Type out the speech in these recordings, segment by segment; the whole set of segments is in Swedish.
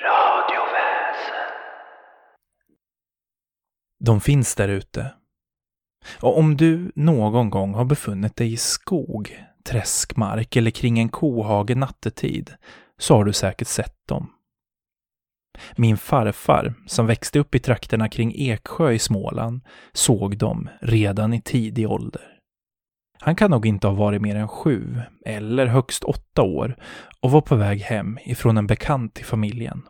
Radioväsen. De finns där ute. Och om du någon gång har befunnit dig i skog, träskmark eller kring en kohage nattetid så har du säkert sett dem. Min farfar, som växte upp i trakterna kring Eksjö i Småland, såg dem redan i tidig ålder. Han kan nog inte ha varit mer än sju, eller högst åtta år, och var på väg hem ifrån en bekant till familjen.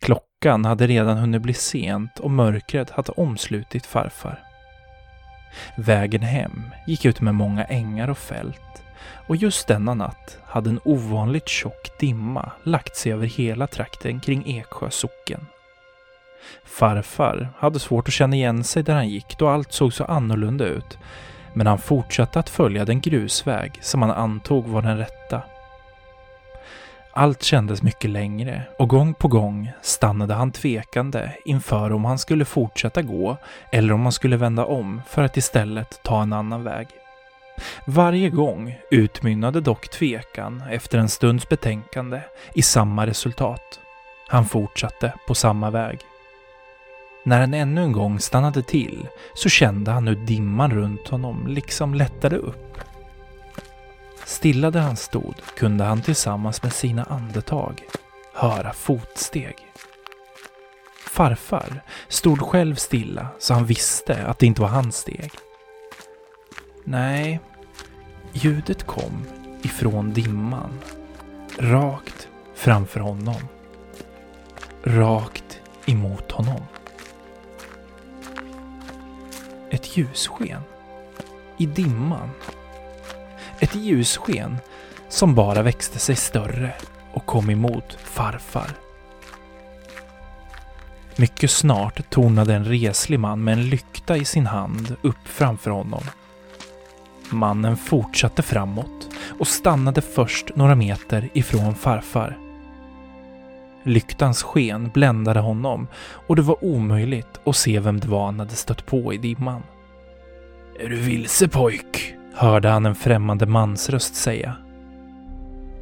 Klockan hade redan hunnit bli sent och mörkret hade omslutit farfar. Vägen hem gick ut med många ängar och fält och just denna natt hade en ovanligt tjock dimma lagt sig över hela trakten kring Eksjö socken. Farfar hade svårt att känna igen sig där han gick då allt såg så annorlunda ut men han fortsatte att följa den grusväg som han antog var den rätta. Allt kändes mycket längre och gång på gång stannade han tvekande inför om han skulle fortsätta gå eller om han skulle vända om för att istället ta en annan väg. Varje gång utmynnade dock tvekan efter en stunds betänkande i samma resultat. Han fortsatte på samma väg. När han ännu en gång stannade till så kände han hur dimman runt honom liksom lättade upp. Stilla där han stod kunde han tillsammans med sina andetag höra fotsteg. Farfar stod själv stilla så han visste att det inte var hans steg. Nej, ljudet kom ifrån dimman. Rakt framför honom. Rakt emot honom. Ett ljussken. I dimman. Ett ljussken som bara växte sig större och kom emot farfar. Mycket snart tornade en reslig man med en lykta i sin hand upp framför honom. Mannen fortsatte framåt och stannade först några meter ifrån farfar. Lyktans sken bländade honom och det var omöjligt att se vem det var han hade stött på i dimman. Är du vilse pojk? hörde han en främmande mans röst säga.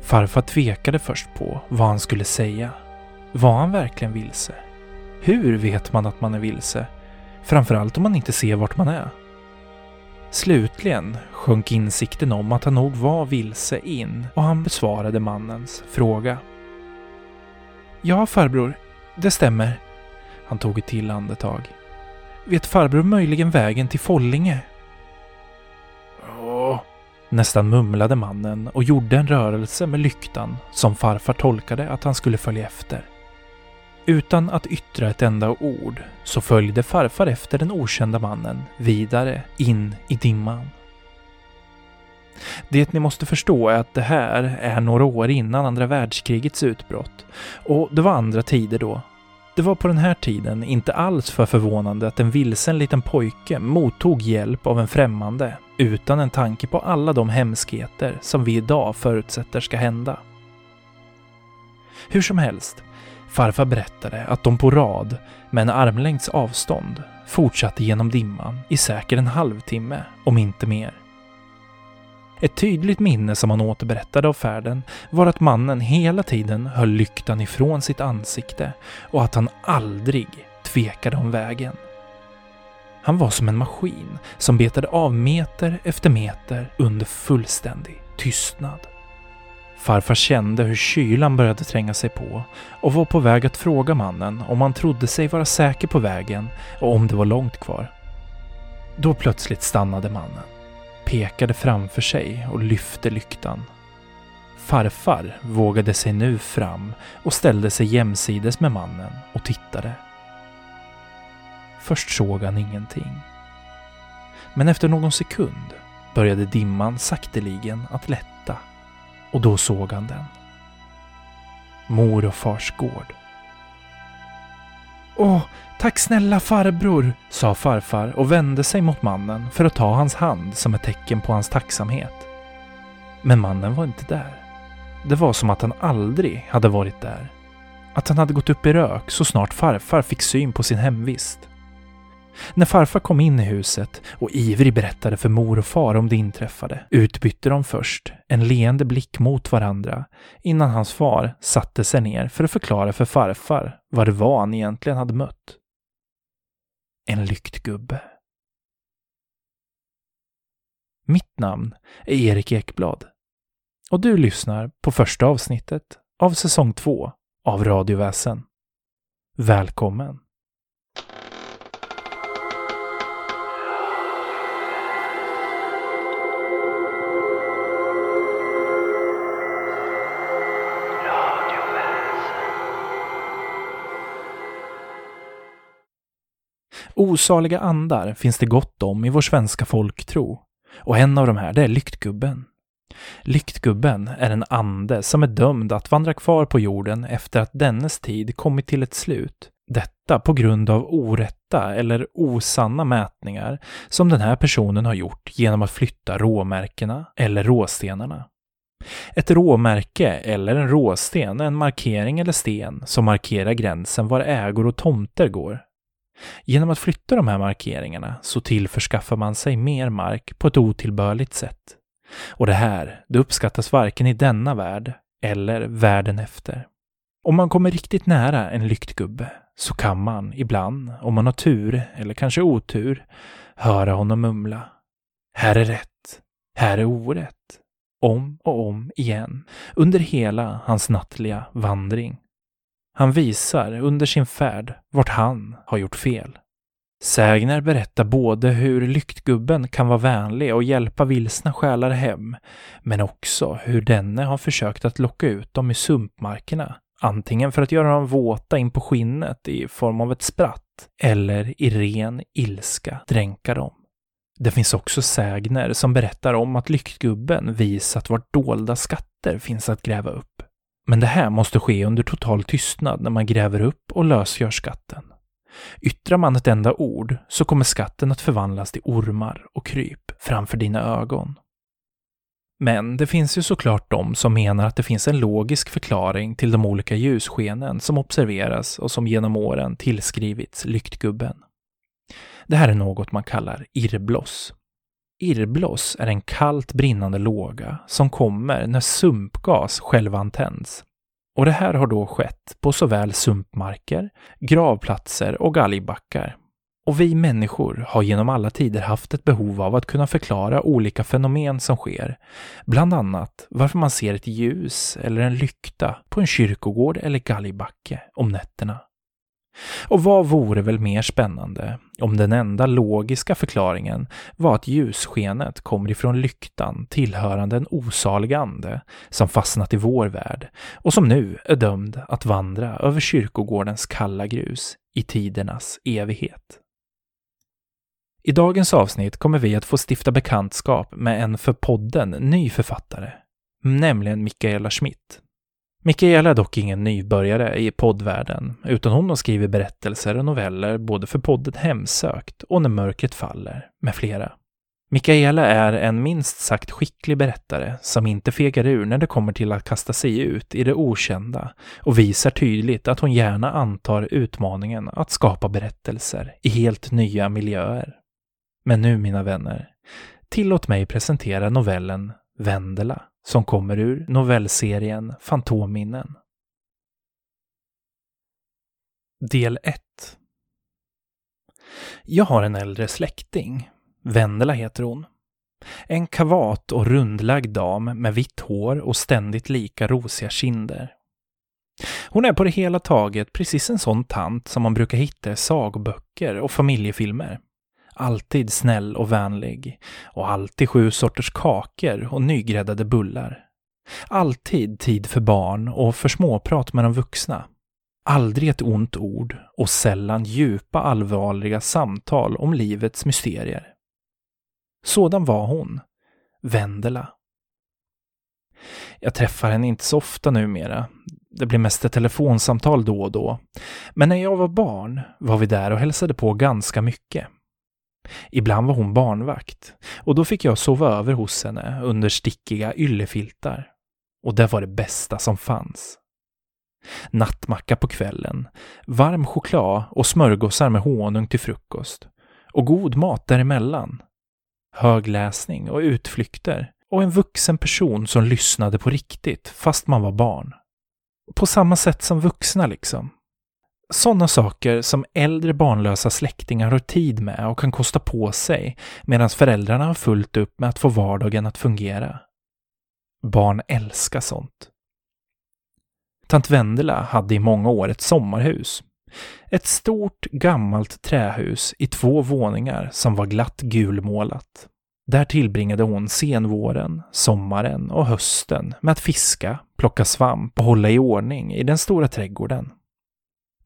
Farfar tvekade först på vad han skulle säga. Var han verkligen vilse? Hur vet man att man är vilse? Framförallt om man inte ser vart man är. Slutligen sjönk insikten om att han nog var vilse in och han besvarade mannens fråga. Ja, farbror. Det stämmer. Han tog ett till andetag. Vet farbror möjligen vägen till Follinge? Ja, nästan mumlade mannen och gjorde en rörelse med lyktan som farfar tolkade att han skulle följa efter. Utan att yttra ett enda ord så följde farfar efter den okända mannen vidare in i dimman. Det ni måste förstå är att det här är några år innan andra världskrigets utbrott. Och det var andra tider då. Det var på den här tiden inte alls för förvånande att en vilsen liten pojke mottog hjälp av en främmande utan en tanke på alla de hemskheter som vi idag förutsätter ska hända. Hur som helst, farfar berättade att de på rad, med en armlängds avstånd, fortsatte genom dimman i säker en halvtimme, om inte mer. Ett tydligt minne som han återberättade av färden var att mannen hela tiden höll lyktan ifrån sitt ansikte och att han aldrig tvekade om vägen. Han var som en maskin som betade av meter efter meter under fullständig tystnad. Farfar kände hur kylan började tränga sig på och var på väg att fråga mannen om han trodde sig vara säker på vägen och om det var långt kvar. Då plötsligt stannade mannen pekade framför sig och lyfte lyktan. Farfar vågade sig nu fram och ställde sig jämsides med mannen och tittade. Först såg han ingenting. Men efter någon sekund började dimman sakteligen att lätta och då såg han den. Mor och fars gård. Åh, Tack snälla farbror, sa farfar och vände sig mot mannen för att ta hans hand som ett tecken på hans tacksamhet. Men mannen var inte där. Det var som att han aldrig hade varit där. Att han hade gått upp i rök så snart farfar fick syn på sin hemvist. När farfar kom in i huset och ivrig berättade för mor och far om det inträffade utbytte de först en leende blick mot varandra innan hans far satte sig ner för att förklara för farfar vad det var han egentligen hade mött. En lyktgubbe. Mitt namn är Erik Ekblad och du lyssnar på första avsnittet av säsong två av Radioväsen. Välkommen! Osaliga andar finns det gott om i vår svenska folktro. Och en av de här, det är Lyktgubben. Lyktgubben är en ande som är dömd att vandra kvar på jorden efter att dennes tid kommit till ett slut. Detta på grund av orätta eller osanna mätningar som den här personen har gjort genom att flytta råmärkena eller råstenarna. Ett råmärke eller en råsten är en markering eller sten som markerar gränsen var ägor och tomter går. Genom att flytta de här markeringarna så tillförskaffar man sig mer mark på ett otillbörligt sätt. Och det här, det uppskattas varken i denna värld eller världen efter. Om man kommer riktigt nära en lyktgubbe så kan man ibland, om man har tur eller kanske otur, höra honom mumla. Här är rätt, här är orätt. Om och om igen under hela hans nattliga vandring. Han visar under sin färd vart han har gjort fel. Sägner berättar både hur lyktgubben kan vara vänlig och hjälpa vilsna själar hem, men också hur denne har försökt att locka ut dem i sumpmarkerna, antingen för att göra dem våta in på skinnet i form av ett spratt, eller i ren ilska dränka dem. Det finns också sägner som berättar om att lyktgubben visat vart dolda skatter finns att gräva upp. Men det här måste ske under total tystnad när man gräver upp och lösgör skatten. Yttrar man ett enda ord så kommer skatten att förvandlas till ormar och kryp framför dina ögon. Men det finns ju såklart de som menar att det finns en logisk förklaring till de olika ljusskenen som observeras och som genom åren tillskrivits lyktgubben. Det här är något man kallar irrbloss. Irrbloss är en kallt brinnande låga som kommer när sumpgas självantänds. Och det här har då skett på såväl sumpmarker, gravplatser och galgbackar. Och vi människor har genom alla tider haft ett behov av att kunna förklara olika fenomen som sker. Bland annat varför man ser ett ljus eller en lykta på en kyrkogård eller galgbacke om nätterna. Och vad vore väl mer spännande om den enda logiska förklaringen var att ljusskenet kommer ifrån lyktan tillhörande en osalig ande som fastnat i vår värld och som nu är dömd att vandra över kyrkogårdens kalla grus i tidernas evighet. I dagens avsnitt kommer vi att få stifta bekantskap med en för podden ny författare, nämligen Mikaela Schmidt. Mikaela är dock ingen nybörjare i poddvärlden, utan hon har skrivit berättelser och noveller både för podden Hemsökt och När mörkret faller, med flera. Mikaela är en minst sagt skicklig berättare som inte fegar ur när det kommer till att kasta sig ut i det okända och visar tydligt att hon gärna antar utmaningen att skapa berättelser i helt nya miljöer. Men nu, mina vänner, tillåt mig presentera novellen Vendela som kommer ur novellserien Fantomminnen. Del 1 Jag har en äldre släkting. Vendela heter hon. En kavat och rundlagd dam med vitt hår och ständigt lika rosiga kinder. Hon är på det hela taget precis en sån tant som man brukar hitta i sagoböcker och familjefilmer alltid snäll och vänlig och alltid sju sorters kakor och nygräddade bullar. Alltid tid för barn och för småprat med de vuxna. Aldrig ett ont ord och sällan djupa allvarliga samtal om livets mysterier. Sådan var hon, Vendela. Jag träffar henne inte så ofta numera. Det blir mest ett telefonsamtal då och då. Men när jag var barn var vi där och hälsade på ganska mycket. Ibland var hon barnvakt och då fick jag sova över hos henne under stickiga yllefiltar. Och det var det bästa som fanns. Nattmacka på kvällen, varm choklad och smörgåsar med honung till frukost. och god mat däremellan. Högläsning och utflykter och en vuxen person som lyssnade på riktigt fast man var barn. På samma sätt som vuxna liksom. Sådana saker som äldre barnlösa släktingar har tid med och kan kosta på sig medan föräldrarna har fullt upp med att få vardagen att fungera. Barn älskar sånt. Tant Vendela hade i många år ett sommarhus. Ett stort gammalt trähus i två våningar som var glatt gulmålat. Där tillbringade hon senvåren, sommaren och hösten med att fiska, plocka svamp och hålla i ordning i den stora trädgården.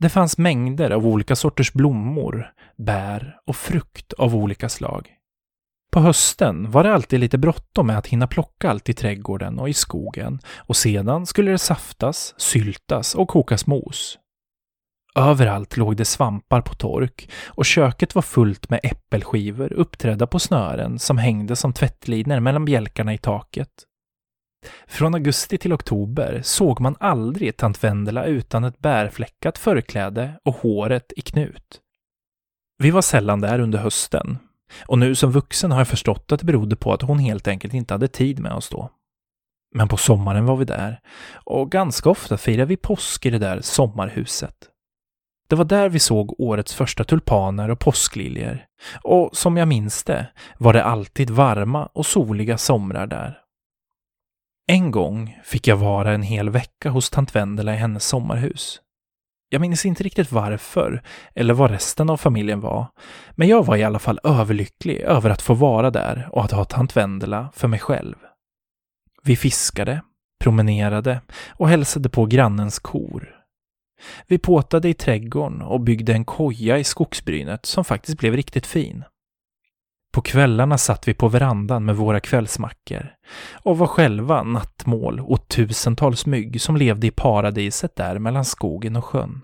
Det fanns mängder av olika sorters blommor, bär och frukt av olika slag. På hösten var det alltid lite bråttom med att hinna plocka allt i trädgården och i skogen och sedan skulle det saftas, syltas och kokas mos. Överallt låg det svampar på tork och köket var fullt med äppelskivor uppträdda på snören som hängde som tvättlinor mellan bjälkarna i taket. Från augusti till oktober såg man aldrig tant Vendela utan ett bärfläckat förkläde och håret i knut. Vi var sällan där under hösten, och nu som vuxen har jag förstått att det berodde på att hon helt enkelt inte hade tid med oss då. Men på sommaren var vi där, och ganska ofta firade vi påsk i det där sommarhuset. Det var där vi såg årets första tulpaner och påskliljor. Och som jag minns det var det alltid varma och soliga somrar där. En gång fick jag vara en hel vecka hos tant Vendela i hennes sommarhus. Jag minns inte riktigt varför, eller vad resten av familjen var, men jag var i alla fall överlycklig över att få vara där och att ha tant Vendela för mig själv. Vi fiskade, promenerade och hälsade på grannens kor. Vi påtade i trädgården och byggde en koja i skogsbrynet som faktiskt blev riktigt fin. På kvällarna satt vi på verandan med våra kvällsmackor och var själva nattmål åt tusentals mygg som levde i paradiset där mellan skogen och sjön.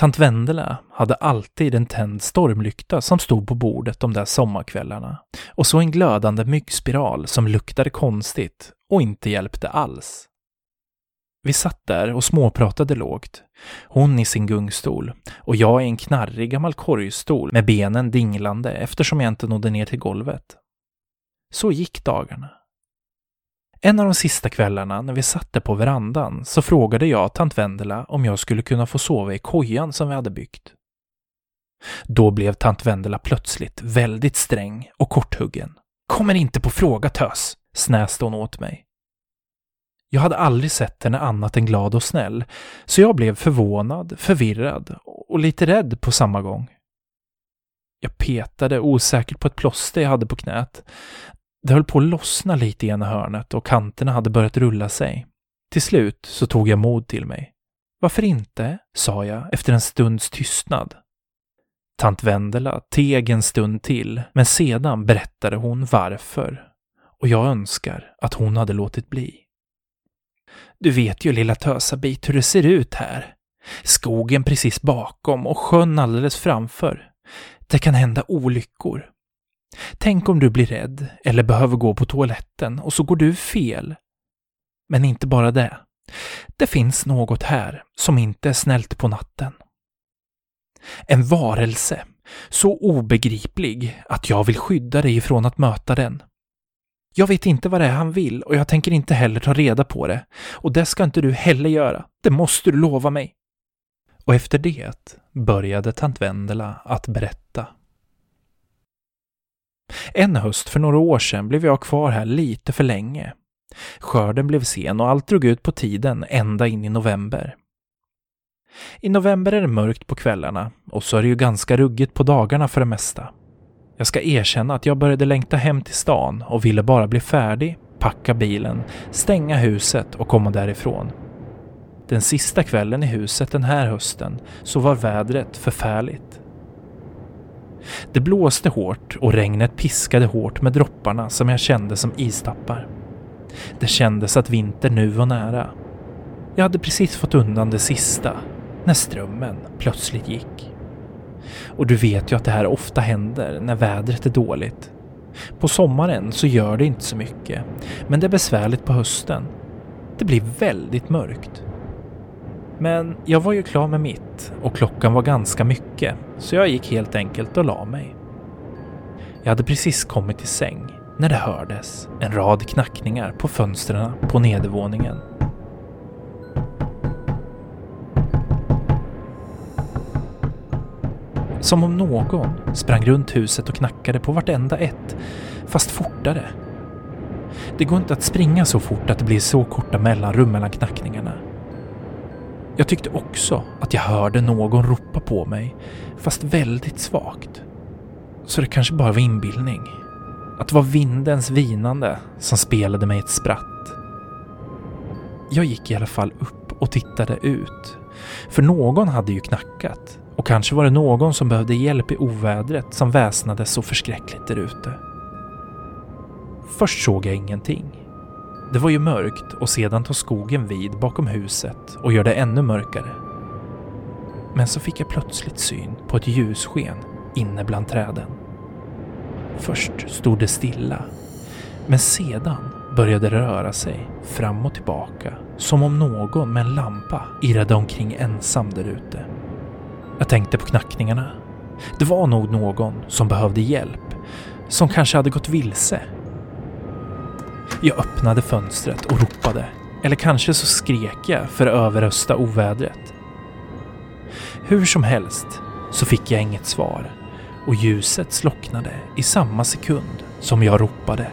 Tant Vendela hade alltid en tänd stormlykta som stod på bordet de där sommarkvällarna och så en glödande myggspiral som luktade konstigt och inte hjälpte alls. Vi satt där och småpratade lågt. Hon i sin gungstol och jag i en knarrig gammal korgstol med benen dinglande eftersom jag inte nådde ner till golvet. Så gick dagarna. En av de sista kvällarna när vi satt där på verandan så frågade jag tant Vendela om jag skulle kunna få sova i kojan som vi hade byggt. Då blev tant Vendela plötsligt väldigt sträng och korthuggen. Kommer inte på fråga tös, snäste hon åt mig. Jag hade aldrig sett henne annat än glad och snäll, så jag blev förvånad, förvirrad och lite rädd på samma gång. Jag petade osäkert på ett plåster jag hade på knät. Det höll på att lossna lite i ena hörnet och kanterna hade börjat rulla sig. Till slut så tog jag mod till mig. Varför inte? sa jag efter en stunds tystnad. Tant Vendela teg en stund till, men sedan berättade hon varför. Och jag önskar att hon hade låtit bli. Du vet ju lilla tösabit hur det ser ut här. Skogen precis bakom och sjön alldeles framför. Det kan hända olyckor. Tänk om du blir rädd eller behöver gå på toaletten och så går du fel. Men inte bara det. Det finns något här som inte är snällt på natten. En varelse, så obegriplig att jag vill skydda dig ifrån att möta den. Jag vet inte vad det är han vill och jag tänker inte heller ta reda på det. Och det ska inte du heller göra. Det måste du lova mig. Och efter det började tant Vendela att berätta. En höst för några år sedan blev jag kvar här lite för länge. Skörden blev sen och allt drog ut på tiden ända in i november. I november är det mörkt på kvällarna och så är det ju ganska ruggigt på dagarna för det mesta. Jag ska erkänna att jag började längta hem till stan och ville bara bli färdig, packa bilen, stänga huset och komma därifrån. Den sista kvällen i huset den här hösten så var vädret förfärligt. Det blåste hårt och regnet piskade hårt med dropparna som jag kände som istappar. Det kändes att vinter nu var nära. Jag hade precis fått undan det sista när strömmen plötsligt gick. Och du vet ju att det här ofta händer när vädret är dåligt. På sommaren så gör det inte så mycket, men det är besvärligt på hösten. Det blir väldigt mörkt. Men jag var ju klar med mitt och klockan var ganska mycket, så jag gick helt enkelt och la mig. Jag hade precis kommit till säng när det hördes en rad knackningar på fönstren på nedervåningen. Som om någon sprang runt huset och knackade på vartenda ett, fast fortare. Det går inte att springa så fort att det blir så korta mellanrum mellan knackningarna. Jag tyckte också att jag hörde någon ropa på mig, fast väldigt svagt. Så det kanske bara var inbildning. Att det var vindens vinande som spelade mig ett spratt. Jag gick i alla fall upp och tittade ut. För någon hade ju knackat. Och kanske var det någon som behövde hjälp i ovädret som väsnades så förskräckligt där ute. Först såg jag ingenting. Det var ju mörkt och sedan tar skogen vid bakom huset och gör det ännu mörkare. Men så fick jag plötsligt syn på ett ljussken inne bland träden. Först stod det stilla, men sedan började det röra sig fram och tillbaka som om någon med en lampa irrade omkring ensam där ute. Jag tänkte på knackningarna. Det var nog någon som behövde hjälp, som kanske hade gått vilse. Jag öppnade fönstret och ropade, eller kanske så skrek jag för att överrösta ovädret. Hur som helst så fick jag inget svar och ljuset slocknade i samma sekund som jag ropade.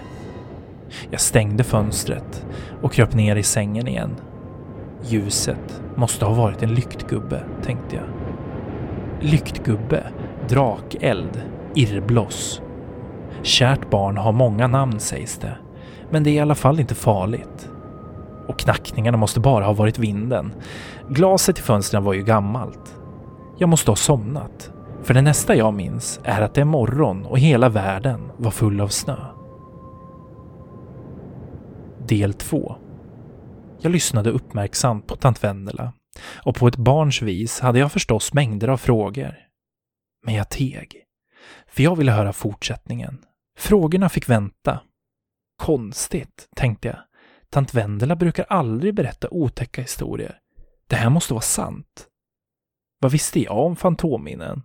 Jag stängde fönstret och kröp ner i sängen igen. Ljuset måste ha varit en lyktgubbe, tänkte jag. Lyktgubbe, drakeld, irrbloss. Kärt barn har många namn sägs det, men det är i alla fall inte farligt. Och knackningarna måste bara ha varit vinden. Glaset i fönstren var ju gammalt. Jag måste ha somnat, för det nästa jag minns är att det är morgon och hela världen var full av snö. Del 2 Jag lyssnade uppmärksamt på tant Vendela och på ett barns vis hade jag förstås mängder av frågor. Men jag teg, för jag ville höra fortsättningen. Frågorna fick vänta. Konstigt, tänkte jag. Tant Vendela brukar aldrig berätta otäcka historier. Det här måste vara sant. Vad visste jag om fantomminnen?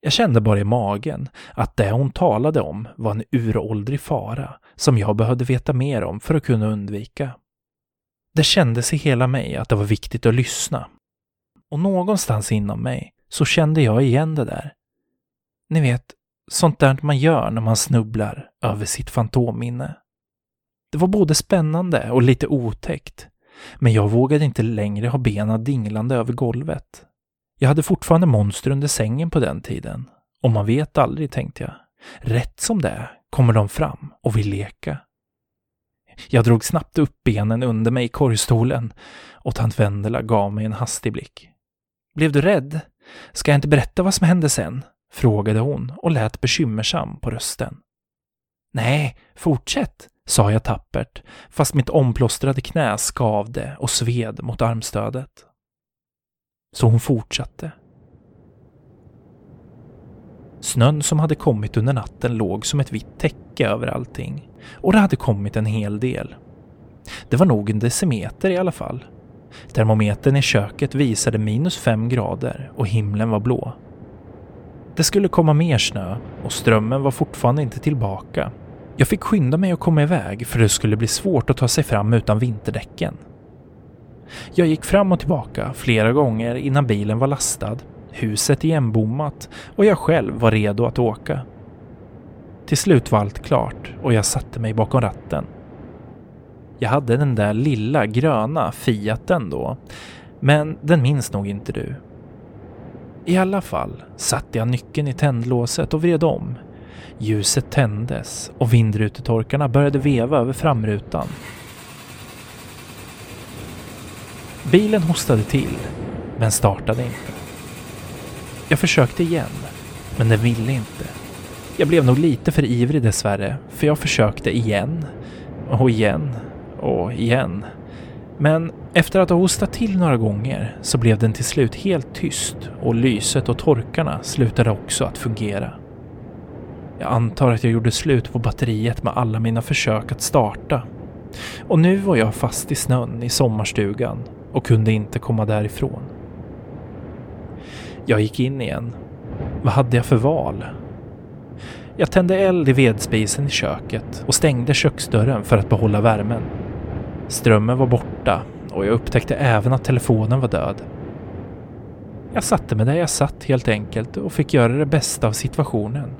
Jag kände bara i magen att det hon talade om var en uråldrig fara som jag behövde veta mer om för att kunna undvika. Det kändes i hela mig att det var viktigt att lyssna. Och någonstans inom mig så kände jag igen det där. Ni vet, sånt där man gör när man snubblar över sitt fantomminne. Det var både spännande och lite otäckt, men jag vågade inte längre ha benen dinglande över golvet. Jag hade fortfarande monster under sängen på den tiden. Och man vet aldrig, tänkte jag. Rätt som det är kommer de fram och vill leka. Jag drog snabbt upp benen under mig i korgstolen och tant Vendela gav mig en hastig blick. Blev du rädd? Ska jag inte berätta vad som hände sen? frågade hon och lät bekymmersam på rösten. Nej, fortsätt, sa jag tappert, fast mitt omplåstrade knä skavde och sved mot armstödet. Så hon fortsatte. Snön som hade kommit under natten låg som ett vitt täcke över allting. Och det hade kommit en hel del. Det var nog en decimeter i alla fall. Termometern i köket visade minus fem grader och himlen var blå. Det skulle komma mer snö och strömmen var fortfarande inte tillbaka. Jag fick skynda mig att komma iväg för det skulle bli svårt att ta sig fram utan vinterdäcken. Jag gick fram och tillbaka flera gånger innan bilen var lastad, huset igenbommat och jag själv var redo att åka. Till slut var allt klart och jag satte mig bakom ratten. Jag hade den där lilla gröna Fiaten då, men den minns nog inte du. I alla fall satte jag nyckeln i tändlåset och vred om. Ljuset tändes och vindrutetorkarna började veva över framrutan Bilen hostade till, men startade inte. Jag försökte igen, men den ville inte. Jag blev nog lite för ivrig dessvärre, för jag försökte igen och igen och igen. Men efter att ha hostat till några gånger så blev den till slut helt tyst och lyset och torkarna slutade också att fungera. Jag antar att jag gjorde slut på batteriet med alla mina försök att starta. Och nu var jag fast i snön i sommarstugan och kunde inte komma därifrån. Jag gick in igen. Vad hade jag för val? Jag tände eld i vedspisen i köket och stängde köksdörren för att behålla värmen. Strömmen var borta och jag upptäckte även att telefonen var död. Jag satte mig där jag satt helt enkelt och fick göra det bästa av situationen.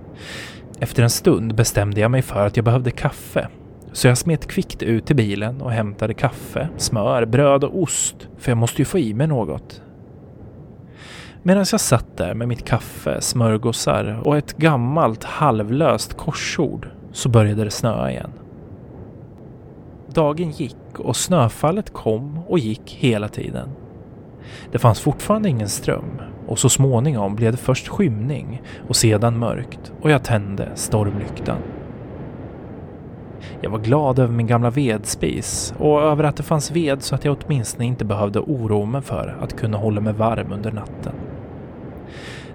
Efter en stund bestämde jag mig för att jag behövde kaffe. Så jag smet kvickt ut till bilen och hämtade kaffe, smör, bröd och ost. För jag måste ju få i mig något. Medan jag satt där med mitt kaffe, smörgåsar och ett gammalt halvlöst korsord så började det snöa igen. Dagen gick och snöfallet kom och gick hela tiden. Det fanns fortfarande ingen ström och så småningom blev det först skymning och sedan mörkt och jag tände stormlyktan. Jag var glad över min gamla vedspis och över att det fanns ved så att jag åtminstone inte behövde oroa mig för att kunna hålla mig varm under natten.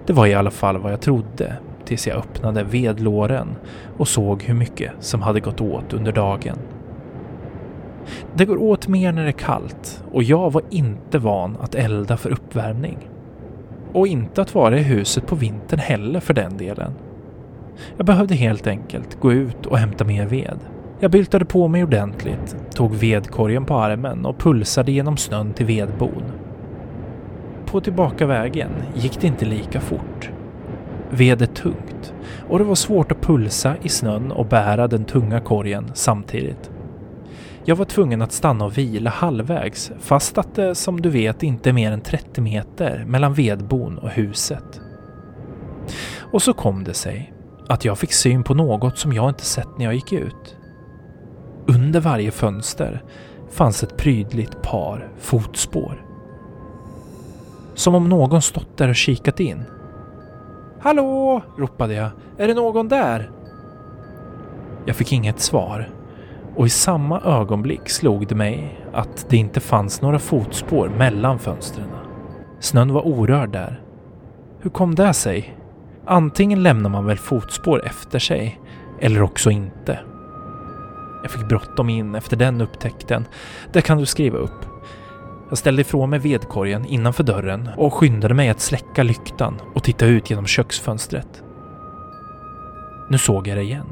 Det var i alla fall vad jag trodde tills jag öppnade vedlåren och såg hur mycket som hade gått åt under dagen. Det går åt mer när det är kallt och jag var inte van att elda för uppvärmning. Och inte att vara i huset på vintern heller för den delen. Jag behövde helt enkelt gå ut och hämta mer ved. Jag byltade på mig ordentligt, tog vedkorgen på armen och pulsade genom snön till vedbon. På tillbakavägen gick det inte lika fort. Ved är tungt och det var svårt att pulsa i snön och bära den tunga korgen samtidigt. Jag var tvungen att stanna och vila halvvägs fast att det som du vet inte är mer än 30 meter mellan vedbon och huset. Och så kom det sig att jag fick syn på något som jag inte sett när jag gick ut. Under varje fönster fanns ett prydligt par fotspår. Som om någon stått där och kikat in. Hallå! ropade jag. Är det någon där? Jag fick inget svar och i samma ögonblick slog det mig att det inte fanns några fotspår mellan fönstren. Snön var orörd där. Hur kom det sig? Antingen lämnar man väl fotspår efter sig, eller också inte. Jag fick bråttom in efter den upptäckten. Det kan du skriva upp. Jag ställde ifrån mig vedkorgen innanför dörren och skyndade mig att släcka lyktan och titta ut genom köksfönstret. Nu såg jag det igen.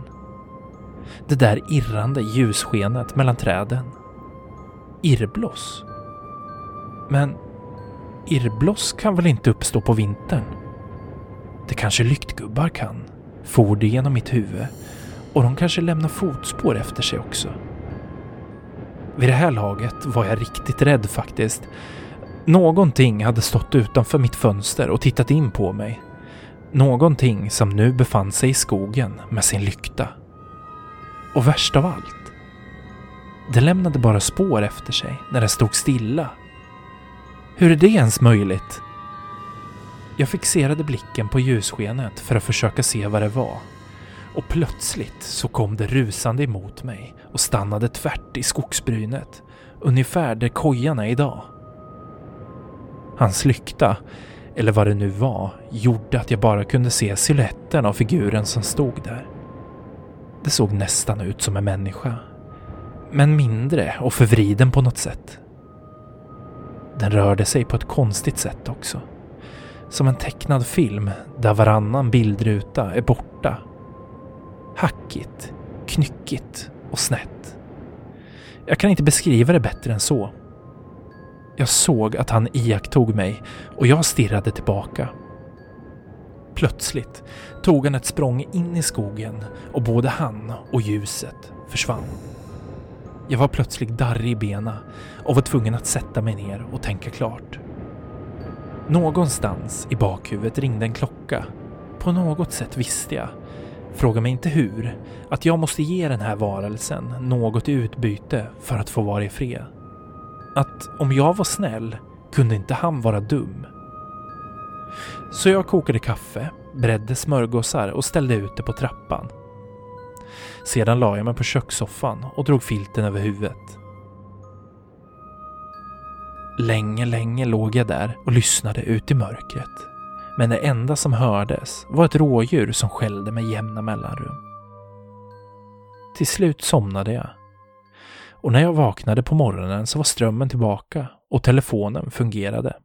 Det där irrande ljusskenet mellan träden. Irrbloss? Men irrbloss kan väl inte uppstå på vintern? Det kanske lyktgubbar kan, for det genom mitt huvud. Och de kanske lämnar fotspår efter sig också. Vid det här laget var jag riktigt rädd faktiskt. Någonting hade stått utanför mitt fönster och tittat in på mig. Någonting som nu befann sig i skogen med sin lykta. Och värst av allt. Det lämnade bara spår efter sig när det stod stilla. Hur är det ens möjligt? Jag fixerade blicken på ljusskenet för att försöka se vad det var. Och plötsligt så kom det rusande emot mig och stannade tvärt i skogsbrynet, ungefär där kojan är idag. Hans lykta, eller vad det nu var, gjorde att jag bara kunde se siluetten av figuren som stod där. Det såg nästan ut som en människa. Men mindre och förvriden på något sätt. Den rörde sig på ett konstigt sätt också. Som en tecknad film där varannan bildruta är borta. Hackigt, knyckigt och snett. Jag kan inte beskriva det bättre än så. Jag såg att han iakttog mig och jag stirrade tillbaka. Plötsligt tog han ett språng in i skogen och både han och ljuset försvann. Jag var plötsligt darrig i benen och var tvungen att sätta mig ner och tänka klart. Någonstans i bakhuvudet ringde en klocka. På något sätt visste jag, fråga mig inte hur, att jag måste ge den här varelsen något i utbyte för att få vara i fred. Att om jag var snäll kunde inte han vara dum. Så jag kokade kaffe, bredde smörgåsar och ställde ut det på trappan. Sedan la jag mig på kökssoffan och drog filten över huvudet. Länge, länge låg jag där och lyssnade ut i mörkret. Men det enda som hördes var ett rådjur som skällde med jämna mellanrum. Till slut somnade jag. Och när jag vaknade på morgonen så var strömmen tillbaka och telefonen fungerade.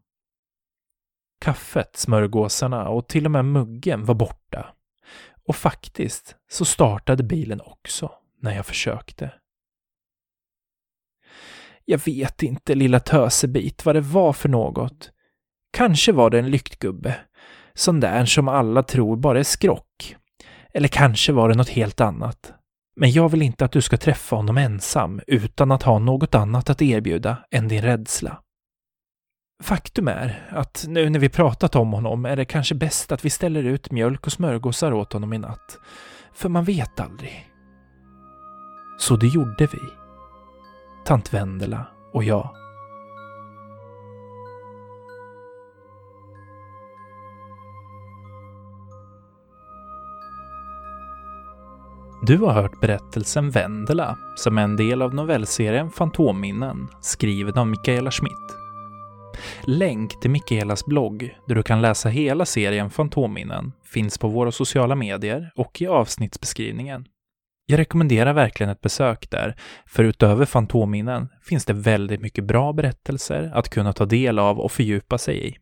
Kaffet, smörgåsarna och till och med muggen var borta. Och faktiskt så startade bilen också när jag försökte. Jag vet inte, lilla tösebit, vad det var för något. Kanske var det en lyktgubbe. Sån där som alla tror bara är skrock. Eller kanske var det något helt annat. Men jag vill inte att du ska träffa honom ensam utan att ha något annat att erbjuda än din rädsla. Faktum är att nu när vi pratat om honom är det kanske bäst att vi ställer ut mjölk och smörgåsar åt honom i natt. För man vet aldrig. Så det gjorde vi. Tant Vendela och jag. Du har hört berättelsen Vendela, som är en del av novellserien Fantomminnen, skriven av Mikaela Schmidt. Länk till Mikaelas blogg, där du kan läsa hela serien Fantomminnen, finns på våra sociala medier och i avsnittsbeskrivningen. Jag rekommenderar verkligen ett besök där, för utöver Fantomminnen finns det väldigt mycket bra berättelser att kunna ta del av och fördjupa sig i.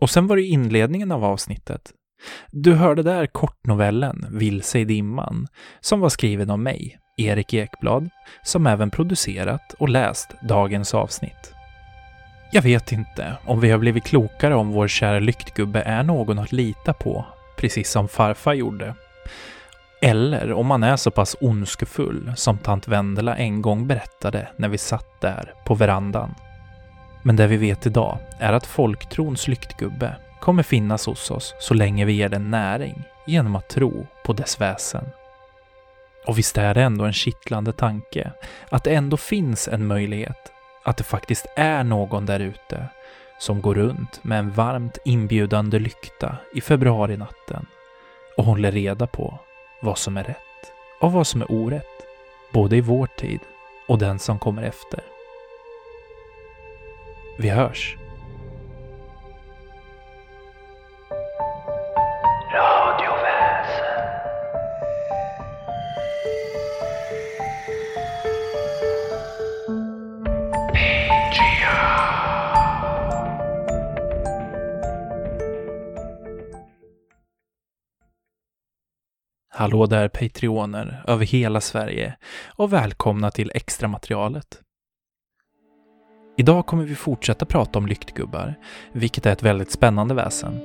Och sen var det inledningen av avsnittet. Du hörde där kortnovellen Vilse i dimman, som var skriven av mig, Erik Ekblad, som även producerat och läst dagens avsnitt. Jag vet inte om vi har blivit klokare om vår kära lyktgubbe är någon att lita på, precis som farfar gjorde. Eller om han är så pass ondskefull som tant Vendela en gång berättade när vi satt där på verandan. Men det vi vet idag är att folktrons lyktgubbe kommer finnas hos oss så länge vi ger den näring genom att tro på dess väsen. Och visst är det ändå en kittlande tanke att det ändå finns en möjlighet att det faktiskt är någon där ute som går runt med en varmt inbjudande lykta i februarinatten och håller reda på vad som är rätt och vad som är orätt, både i vår tid och den som kommer efter. Vi hörs! Hallå där Patreoner över hela Sverige och välkomna till extra materialet. Idag kommer vi fortsätta prata om lyktgubbar, vilket är ett väldigt spännande väsen.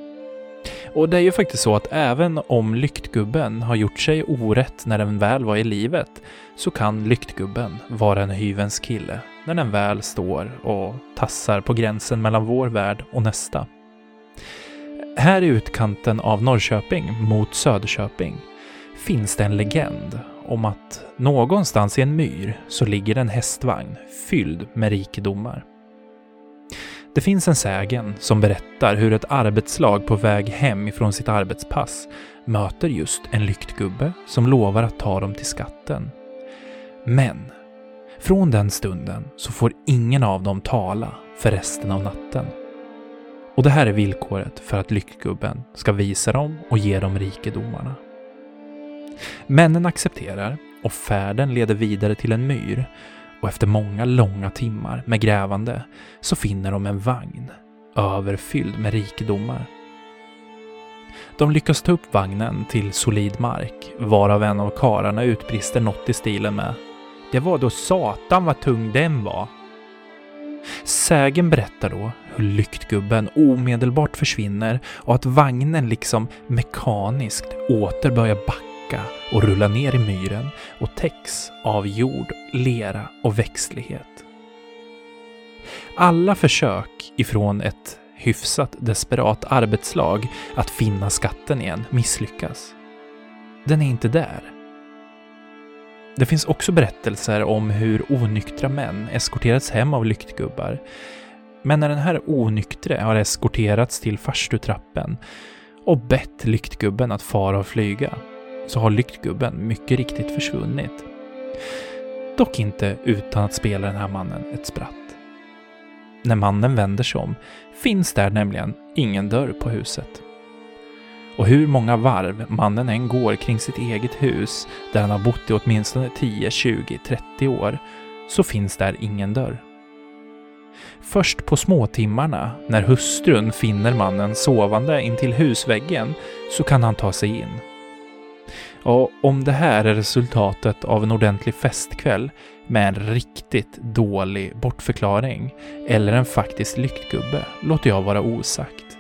Och det är ju faktiskt så att även om lyktgubben har gjort sig orätt när den väl var i livet, så kan lyktgubben vara en hyvens kille när den väl står och tassar på gränsen mellan vår värld och nästa. Här i utkanten av Norrköping mot Söderköping finns det en legend om att någonstans i en myr så ligger en hästvagn fylld med rikedomar. Det finns en sägen som berättar hur ett arbetslag på väg hem ifrån sitt arbetspass möter just en lyktgubbe som lovar att ta dem till skatten. Men från den stunden så får ingen av dem tala för resten av natten. Och det här är villkoret för att lyktgubben ska visa dem och ge dem rikedomarna. Männen accepterar och färden leder vidare till en myr och efter många långa timmar med grävande så finner de en vagn överfylld med rikedomar. De lyckas ta upp vagnen till solid mark, varav en av kararna utbrister något i stilen med ”Det var då satan vad tung den var”. Sägen berättar då hur lyktgubben omedelbart försvinner och att vagnen liksom mekaniskt åter börjar backa backa och rulla ner i myren och täcks av jord, lera och växtlighet. Alla försök ifrån ett hyfsat desperat arbetslag att finna skatten igen misslyckas. Den är inte där. Det finns också berättelser om hur onyktra män eskorterats hem av lyktgubbar. Men när den här onyktre har eskorterats till farstutrappen och bett lyktgubben att fara och flyga så har lyktgubben mycket riktigt försvunnit. Dock inte utan att spela den här mannen ett spratt. När mannen vänder sig om finns där nämligen ingen dörr på huset. Och hur många varv mannen än går kring sitt eget hus, där han har bott i åtminstone 10, 20, 30 år, så finns där ingen dörr. Först på småtimmarna, när hustrun finner mannen sovande intill husväggen, så kan han ta sig in och om det här är resultatet av en ordentlig festkväll med en riktigt dålig bortförklaring eller en faktisk lyktgubbe låter jag vara osagt.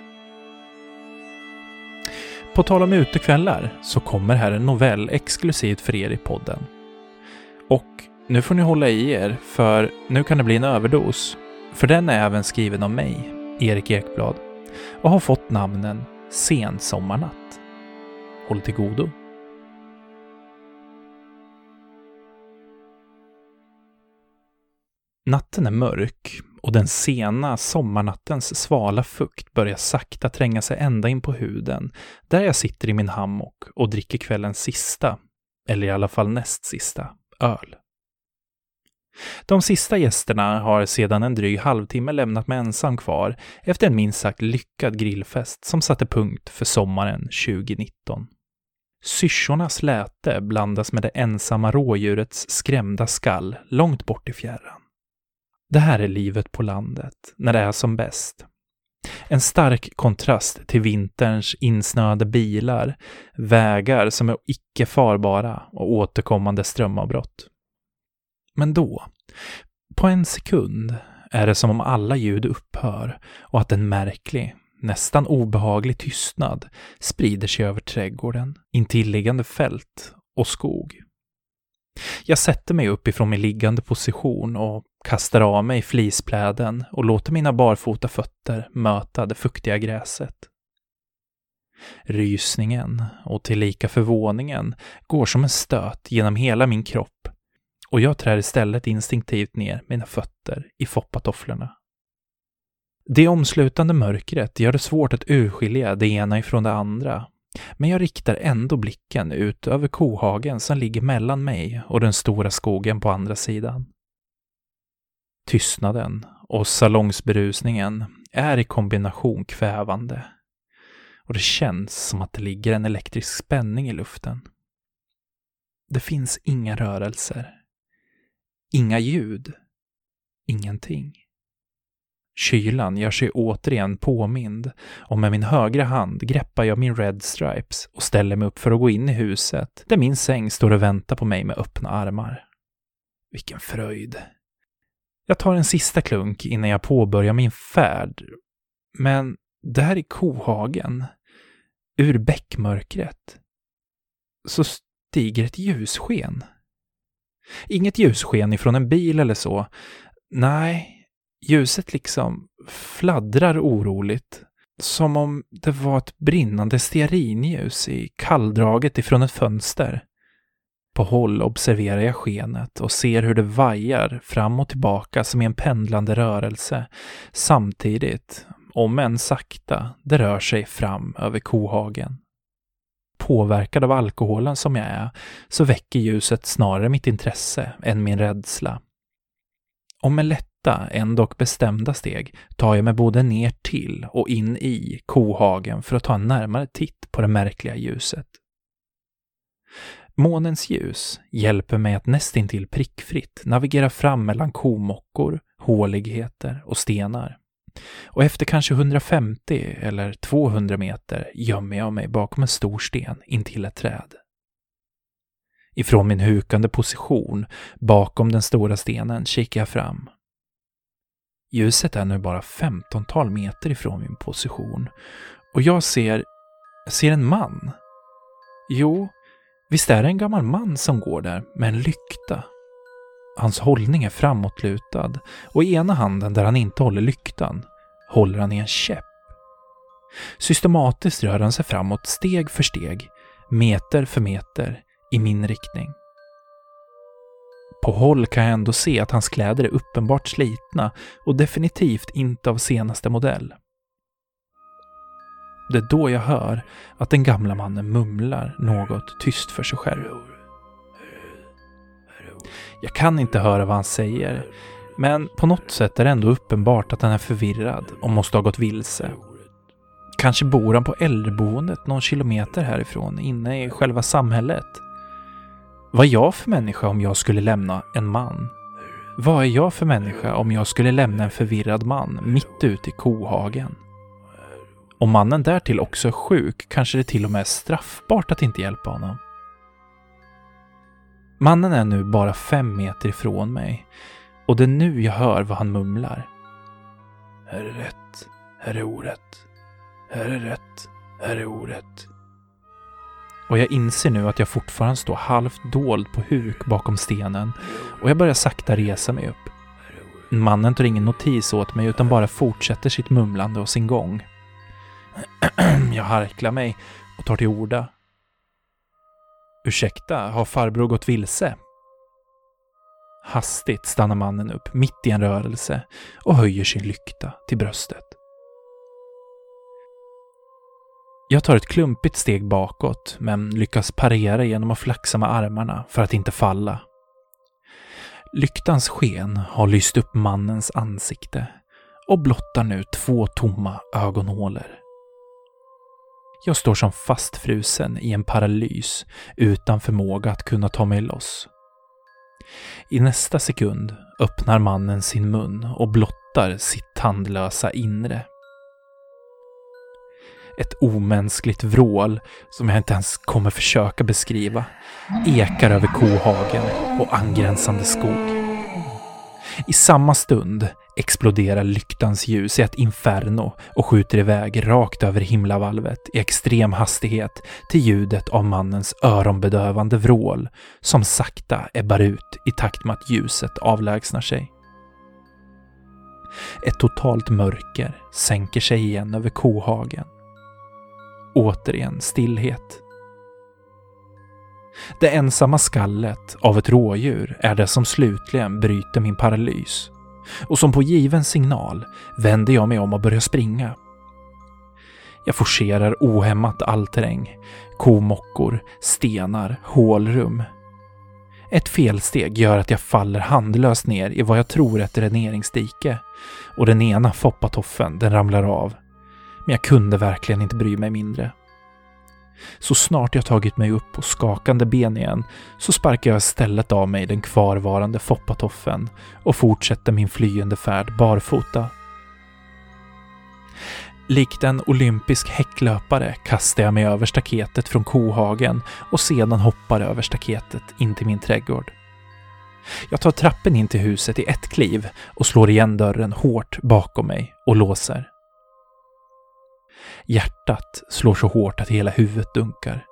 På tal om utekvällar så kommer här en novell exklusivt för er i podden. Och nu får ni hålla i er, för nu kan det bli en överdos. För den är även skriven av mig, Erik Ekblad, och har fått namnen Sensommarnatt. Håll till godo. Natten är mörk och den sena sommarnattens svala fukt börjar sakta tränga sig ända in på huden, där jag sitter i min hammock och dricker kvällens sista, eller i alla fall näst sista, öl. De sista gästerna har sedan en dryg halvtimme lämnat mig ensam kvar efter en minst sagt lyckad grillfest som satte punkt för sommaren 2019. Syrsornas läte blandas med det ensamma rådjurets skrämda skall långt bort i fjärran. Det här är livet på landet, när det är som bäst. En stark kontrast till vinterns insnöade bilar, vägar som är icke farbara och återkommande strömavbrott. Men då, på en sekund, är det som om alla ljud upphör och att en märklig, nästan obehaglig tystnad sprider sig över trädgården, intilliggande fält och skog. Jag sätter mig upp ifrån min liggande position och kastar av mig flispläden och låter mina barfota fötter möta det fuktiga gräset. Rysningen och tillika förvåningen går som en stöt genom hela min kropp och jag trär istället instinktivt ner mina fötter i foppatofflorna. Det omslutande mörkret gör det svårt att urskilja det ena ifrån det andra men jag riktar ändå blicken ut över kohagen som ligger mellan mig och den stora skogen på andra sidan. Tystnaden och salongsberusningen är i kombination kvävande. Och det känns som att det ligger en elektrisk spänning i luften. Det finns inga rörelser. Inga ljud. Ingenting. Kylan gör sig återigen påmind och med min högra hand greppar jag min Red Stripes och ställer mig upp för att gå in i huset där min säng står och väntar på mig med öppna armar. Vilken fröjd. Jag tar en sista klunk innan jag påbörjar min färd. Men där i kohagen, ur bäckmörkret, så stiger ett ljussken. Inget ljussken ifrån en bil eller så. Nej, ljuset liksom fladdrar oroligt. Som om det var ett brinnande stearinljus i kalldraget ifrån ett fönster. På håll observerar jag skenet och ser hur det vajar fram och tillbaka som i en pendlande rörelse. Samtidigt, om än sakta, det rör sig fram över kohagen. Påverkad av alkoholen som jag är, så väcker ljuset snarare mitt intresse än min rädsla. Om med lätta, ändock bestämda steg tar jag mig både ner till och in i kohagen för att ta en närmare titt på det märkliga ljuset. Månens ljus hjälper mig att nästintill prickfritt navigera fram mellan komockor, håligheter och stenar. Och efter kanske 150 eller 200 meter gömmer jag mig bakom en stor sten intill ett träd. Ifrån min hukande position bakom den stora stenen kikar jag fram. Ljuset är nu bara 15-tal meter ifrån min position och jag ser, ser en man. Jo, visst är det en gammal man som går där med en lykta. Hans hållning är framåtlutad och i ena handen där han inte håller lyktan håller han i en käpp. Systematiskt rör han sig framåt steg för steg, meter för meter, i min riktning. På håll kan jag ändå se att hans kläder är uppenbart slitna och definitivt inte av senaste modell. Det är då jag hör att den gamla mannen mumlar något tyst för sig själv. Jag kan inte höra vad han säger, men på något sätt är det ändå uppenbart att han är förvirrad och måste ha gått vilse. Kanske bor han på äldreboendet någon kilometer härifrån, inne i själva samhället. Vad är jag för människa om jag skulle lämna en man? Vad är jag för människa om jag skulle lämna en förvirrad man mitt ute i kohagen? Om mannen därtill också är sjuk kanske det till och med är straffbart att inte hjälpa honom. Mannen är nu bara fem meter ifrån mig och det är nu jag hör vad han mumlar. Här är rätt, här är orätt. Här är rätt, här är orätt. Och jag inser nu att jag fortfarande står halvt dold på huk bakom stenen och jag börjar sakta resa mig upp. Mannen tar ingen notis åt mig utan bara fortsätter sitt mumlande och sin gång. jag harklar mig och tar till orda. Ursäkta, har farbror gått vilse? Hastigt stannar mannen upp mitt i en rörelse och höjer sin lykta till bröstet. Jag tar ett klumpigt steg bakåt, men lyckas parera genom att flaxa med armarna för att inte falla. Lyktans sken har lyst upp mannens ansikte och blottar nu två tomma ögonhålor. Jag står som fastfrusen i en paralys utan förmåga att kunna ta mig loss. I nästa sekund öppnar mannen sin mun och blottar sitt tandlösa inre. Ett omänskligt vrål som jag inte ens kommer försöka beskriva ekar över kohagen och angränsande skog. I samma stund exploderar lyktans ljus i ett inferno och skjuter iväg rakt över himlavalvet i extrem hastighet till ljudet av mannens öronbedövande vrål som sakta ebbar ut i takt med att ljuset avlägsnar sig. Ett totalt mörker sänker sig igen över kohagen. Återigen stillhet. Det ensamma skallet av ett rådjur är det som slutligen bryter min paralys. Och som på given signal vänder jag mig om och börjar springa. Jag forcerar ohämmat all terräng. Komockor, stenar, hålrum. Ett felsteg gör att jag faller handlöst ner i vad jag tror är ett dräneringsdike och den ena foppatoffen den ramlar av. Men jag kunde verkligen inte bry mig mindre. Så snart jag tagit mig upp på skakande ben igen så sparkar jag istället av mig den kvarvarande foppatoffen och fortsätter min flyende färd barfota. Likt en olympisk häcklöpare kastar jag mig över staketet från kohagen och sedan hoppar över staketet in till min trädgård. Jag tar trappen in till huset i ett kliv och slår igen dörren hårt bakom mig och låser. Hjärtat slår så hårt att hela huvudet dunkar.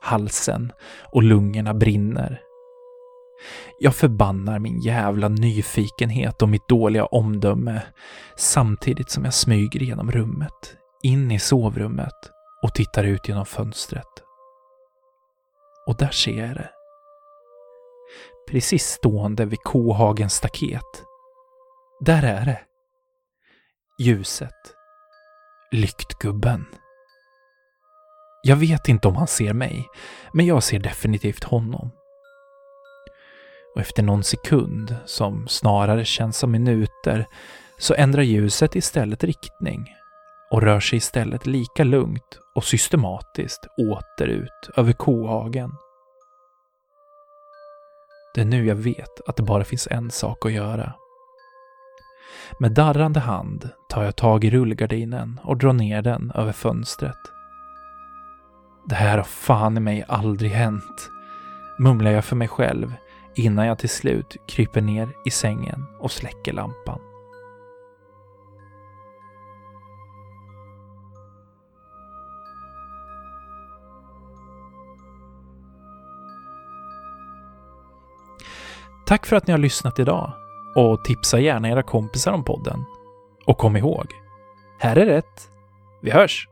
Halsen och lungorna brinner. Jag förbannar min jävla nyfikenhet och mitt dåliga omdöme samtidigt som jag smyger genom rummet, in i sovrummet och tittar ut genom fönstret. Och där ser jag det. Precis stående vid kohagens staket. Där är det. Ljuset Lyktgubben. Jag vet inte om han ser mig, men jag ser definitivt honom. Och efter någon sekund, som snarare känns som minuter, så ändrar ljuset istället riktning och rör sig istället lika lugnt och systematiskt återut över kohagen. Det är nu jag vet att det bara finns en sak att göra. Med darrande hand tar jag tag i rullgardinen och drar ner den över fönstret. Det här har fan i mig aldrig hänt, mumlar jag för mig själv innan jag till slut kryper ner i sängen och släcker lampan. Tack för att ni har lyssnat idag och tipsa gärna era kompisar om podden. Och kom ihåg, här är rätt. Vi hörs!